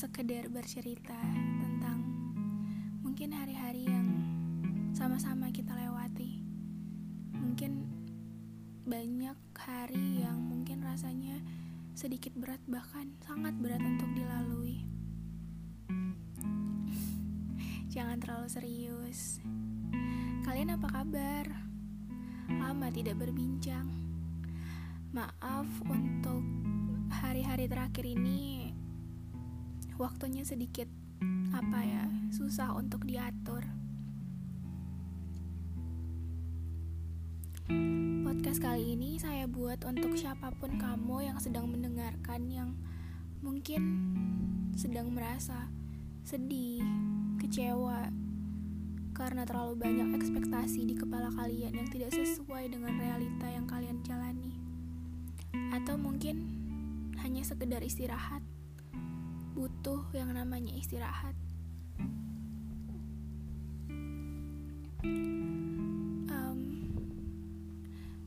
sekedar bercerita tentang mungkin hari-hari yang sama-sama kita lewati. Mungkin banyak hari yang mungkin rasanya sedikit berat bahkan sangat berat untuk dilalui. Jangan terlalu serius. Kalian apa kabar? Lama tidak berbincang. Maaf untuk hari-hari terakhir ini waktunya sedikit apa ya susah untuk diatur. Podcast kali ini saya buat untuk siapa pun kamu yang sedang mendengarkan yang mungkin sedang merasa sedih kecewa karena terlalu banyak ekspektasi di kepala kalian yang tidak sesuai dengan realita yang kalian jalani. Atau mungkin hanya sekedar istirahat butuh yang namanya istirahat. Um,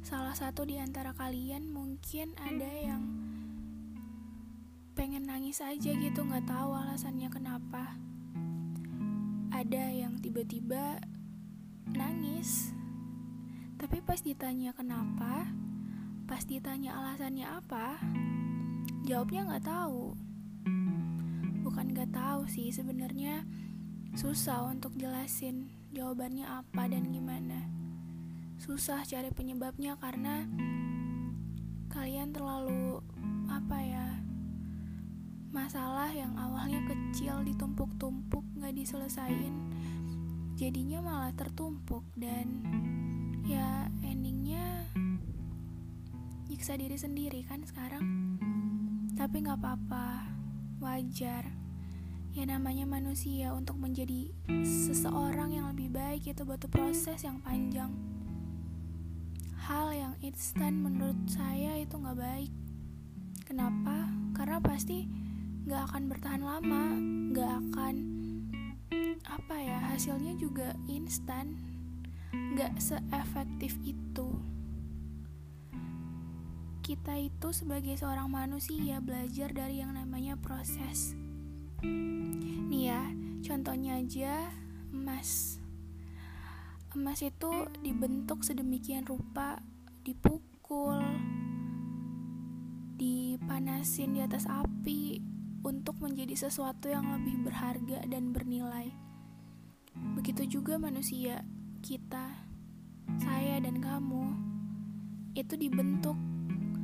salah satu di antara kalian mungkin ada yang pengen nangis aja gitu, nggak tahu alasannya kenapa. Ada yang tiba-tiba nangis, tapi pas ditanya kenapa, pas ditanya alasannya apa, jawabnya nggak tahu bukan gak tahu sih sebenarnya susah untuk jelasin jawabannya apa dan gimana. Susah cari penyebabnya karena kalian terlalu apa ya masalah yang awalnya kecil ditumpuk-tumpuk gak diselesain jadinya malah tertumpuk dan ya endingnya nyiksa diri sendiri kan sekarang. Tapi nggak apa-apa wajar ya namanya manusia. Untuk menjadi seseorang yang lebih baik itu butuh proses yang panjang. Hal yang instan menurut saya itu nggak baik. Kenapa? Karena pasti nggak akan bertahan lama. Nggak akan apa ya hasilnya juga instan. Nggak seefektif itu. Kita itu sebagai seorang manusia belajar dari yang namanya proses Nih ya, contohnya aja emas. Emas itu dibentuk sedemikian rupa, dipukul, dipanasin di atas api untuk menjadi sesuatu yang lebih berharga dan bernilai. Begitu juga manusia, kita, saya dan kamu, itu dibentuk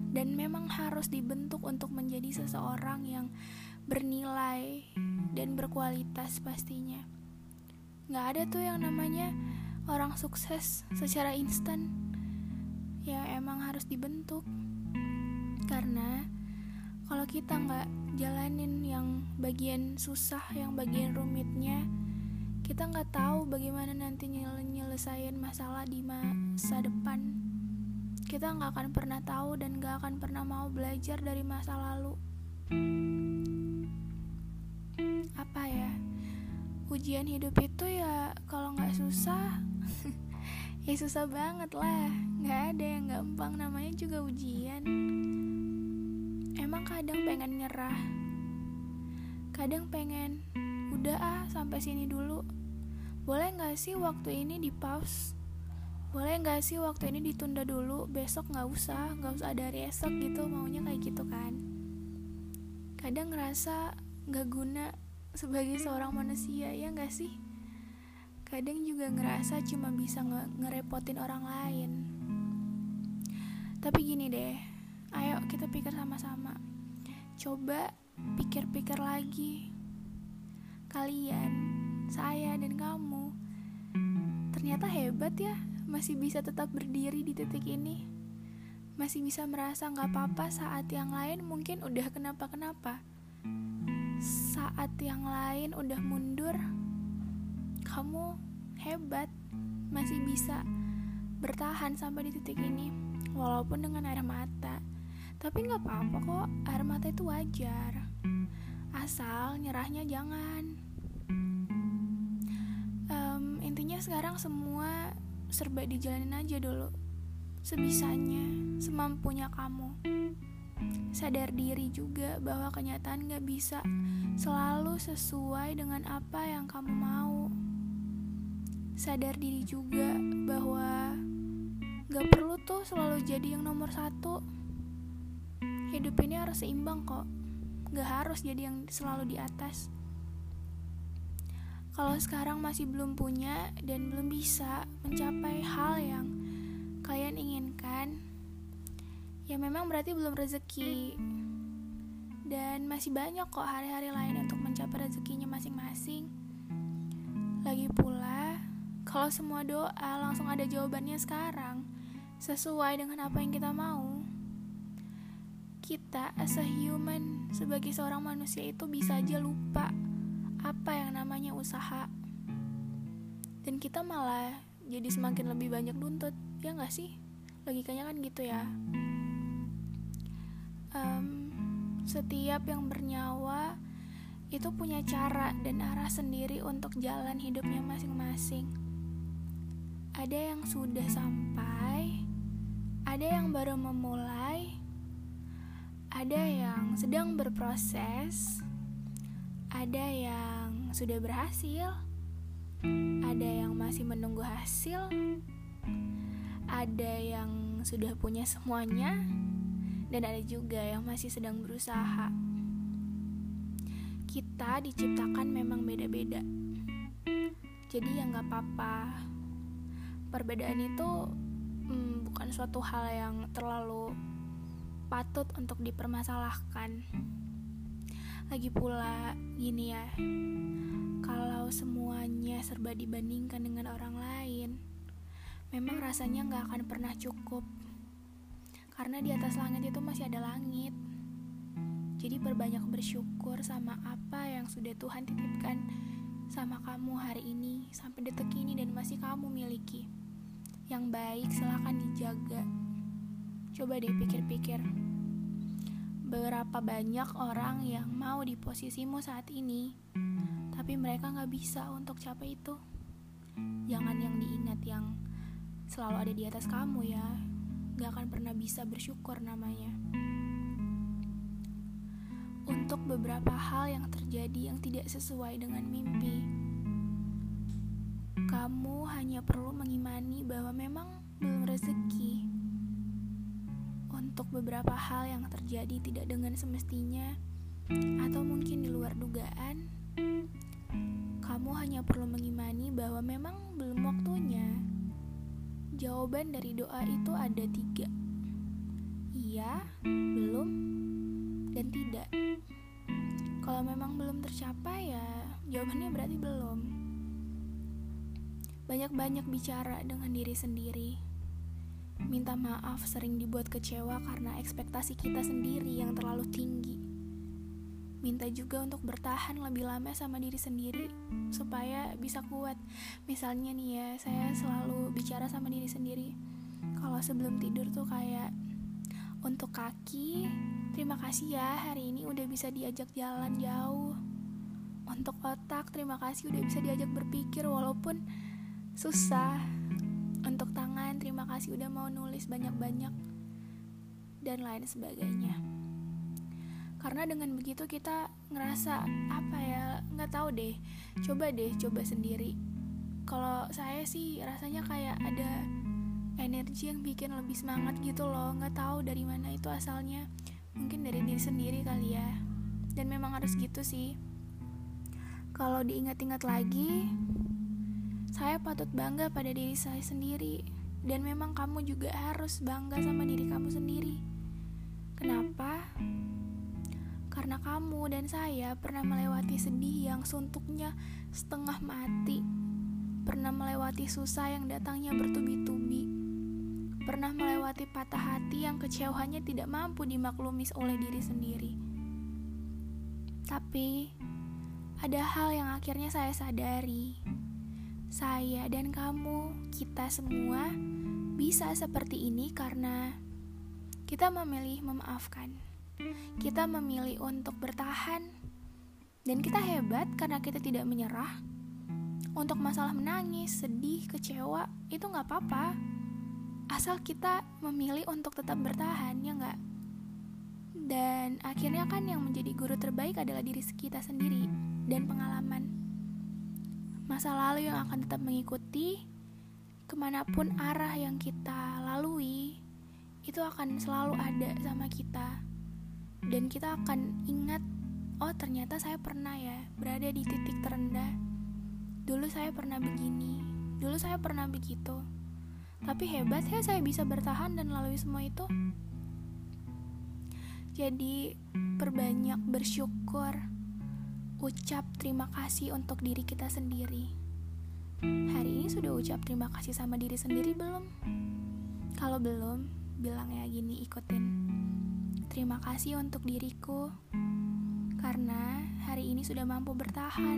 dan memang harus dibentuk untuk menjadi seseorang yang bernilai dan berkualitas pastinya. Nggak ada tuh yang namanya orang sukses secara instan. Ya emang harus dibentuk. Karena kalau kita nggak jalanin yang bagian susah, yang bagian rumitnya, kita nggak tahu bagaimana nanti nyelesain masalah di masa depan. Kita nggak akan pernah tahu dan nggak akan pernah mau belajar dari masa lalu apa ya ujian hidup itu ya kalau nggak susah ya susah banget lah. Nggak ada yang gampang namanya juga ujian. Emang kadang pengen nyerah kadang pengen udah ah sampai sini dulu. Boleh nggak sih waktu ini di pause? Boleh nggak sih waktu ini ditunda dulu? Besok nggak usah nggak usah dari esok gitu maunya kayak gitu kan. Kadang ngerasa nggak guna sebagai seorang manusia ya nggak sih? Kadang juga ngerasa cuma bisa nge ngerepotin orang lain. Tapi gini deh ayo kita pikir sama-sama. Coba pikir-pikir lagi. Kalian saya dan kamu ternyata hebat ya masih bisa tetap berdiri di titik ini. Masih bisa merasa nggak apa-apa saat yang lain mungkin udah kenapa-kenapa saat yang lain udah mundur, kamu hebat, masih bisa bertahan sampai di titik ini, walaupun dengan air mata. Tapi nggak apa-apa kok, air mata itu wajar. Asal nyerahnya jangan. Um, intinya sekarang semua serba dijalanin aja dulu, sebisanya, semampunya kamu. Sadar diri juga bahwa kenyataan gak bisa selalu sesuai dengan apa yang kamu mau. Sadar diri juga bahwa gak perlu tuh selalu jadi yang nomor satu. Hidup ini harus seimbang kok, gak harus jadi yang selalu di atas. Kalau sekarang masih belum punya dan belum bisa mencapai hal yang kalian inginkan, ya memang berarti belum rezeki. Dan masih banyak kok hari-hari lain untuk mencapai rezekinya masing-masing. Lagi pula kalau semua doa langsung ada jawabannya sekarang sesuai dengan apa yang kita mau. Kita as a human sebagai seorang manusia itu bisa aja lupa apa yang namanya usaha. Dan kita malah jadi semakin lebih banyak nuntut ya nggak sih? Logikanya kan gitu ya um, setiap yang bernyawa itu punya cara dan arah sendiri untuk jalan hidupnya masing-masing. Ada yang sudah sampai, ada yang baru memulai, ada yang sedang berproses, ada yang sudah berhasil, ada yang masih menunggu hasil, ada yang sudah punya semuanya dan ada juga yang masih sedang berusaha. Kita diciptakan memang beda-beda, jadi ya nggak apa-apa. Perbedaan itu hmm, bukan suatu hal yang terlalu patut untuk dipermasalahkan. Lagi pula, gini ya, kalau semuanya serba dibandingkan dengan orang lain, memang rasanya nggak akan pernah cukup karena di atas langit itu masih ada langit. Jadi berbanyak bersyukur sama apa yang sudah Tuhan titipkan sama kamu hari ini sampai detik ini dan masih kamu miliki. Yang baik silahkan dijaga. Coba deh pikir-pikir. Berapa banyak orang yang mau di posisimu saat ini, tapi mereka nggak bisa untuk capai itu. Jangan yang diingat yang selalu ada di atas kamu ya, gak akan pernah bisa bersyukur namanya. Untuk beberapa hal yang terjadi yang tidak sesuai dengan mimpi, kamu hanya perlu mengimani bahwa memang belum rezeki. Untuk beberapa hal yang terjadi tidak dengan semestinya, atau mungkin di luar dugaan, kamu hanya perlu mengimani bahwa memang belum waktunya. Jawaban dari doa itu ada tiga. Iya, belum, dan tidak. Kalau memang belum tercapai ya jawabannya berarti belum. Banyak-banyak bicara dengan diri sendiri. Minta maaf sering dibuat kecewa karena ekspektasi kita sendiri yang terlalu tinggi minta juga untuk bertahan lebih lama sama diri sendiri supaya bisa kuat. Misalnya nih ya saya selalu bicara sama diri sendiri. Kalau sebelum tidur tuh kayak untuk kaki terima kasih ya hari ini udah bisa diajak jalan jauh. Untuk otak terima kasih udah bisa diajak berpikir walaupun susah. Untuk tangan terima kasih udah mau nulis banyak-banyak dan lain sebagainya karena dengan begitu kita ngerasa apa ya nggak tahu deh. Coba deh coba sendiri. Kalau saya sih rasanya kayak ada energi yang bikin lebih semangat gitu loh. Nggak tahu dari mana itu asalnya. Mungkin dari diri sendiri kali ya. Dan memang harus gitu sih. Kalau diingat-ingat lagi saya patut bangga pada diri saya sendiri. Dan memang kamu juga harus bangga sama diri kamu sendiri. Kenapa karena kamu dan saya pernah melewati sedih yang suntuknya setengah mati, pernah melewati susah yang datangnya bertubi-tubi, pernah melewati patah hati yang kecewaannya tidak mampu dimaklumi oleh diri sendiri. Tapi, ada hal yang akhirnya saya sadari. Saya dan kamu, kita semua bisa seperti ini karena kita memilih memaafkan. Kita memilih untuk bertahan, dan kita hebat karena kita tidak menyerah. Untuk masalah menangis, sedih, kecewa, itu nggak apa-apa. Asal kita memilih untuk tetap bertahan, ya nggak? Dan akhirnya kan yang menjadi guru terbaik adalah diri kita sendiri dan pengalaman. Masa lalu yang akan tetap mengikuti ke mana pun arah yang kita lalui itu akan selalu ada sama kita. Dan kita akan ingat, oh ternyata saya pernah ya berada di titik terendah. Dulu saya pernah begini, dulu saya pernah begitu. Tapi hebat ya saya bisa bertahan dan lalui semua itu. Jadi, perbanyak bersyukur, ucap terima kasih untuk diri kita sendiri. Hari ini sudah ucap terima kasih sama diri sendiri belum? Kalau belum, bilang ya gini ikutin. Terima kasih untuk diriku, karena hari ini sudah mampu bertahan.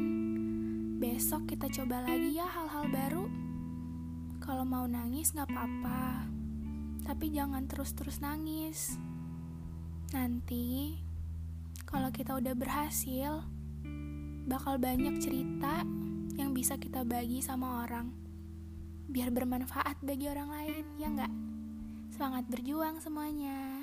Besok kita coba lagi ya hal-hal baru. Kalau mau nangis gak apa-apa, tapi jangan terus-terus nangis. Nanti, kalau kita udah berhasil, bakal banyak cerita yang bisa kita bagi sama orang. Biar bermanfaat bagi orang lain, ya nggak? Semangat berjuang semuanya.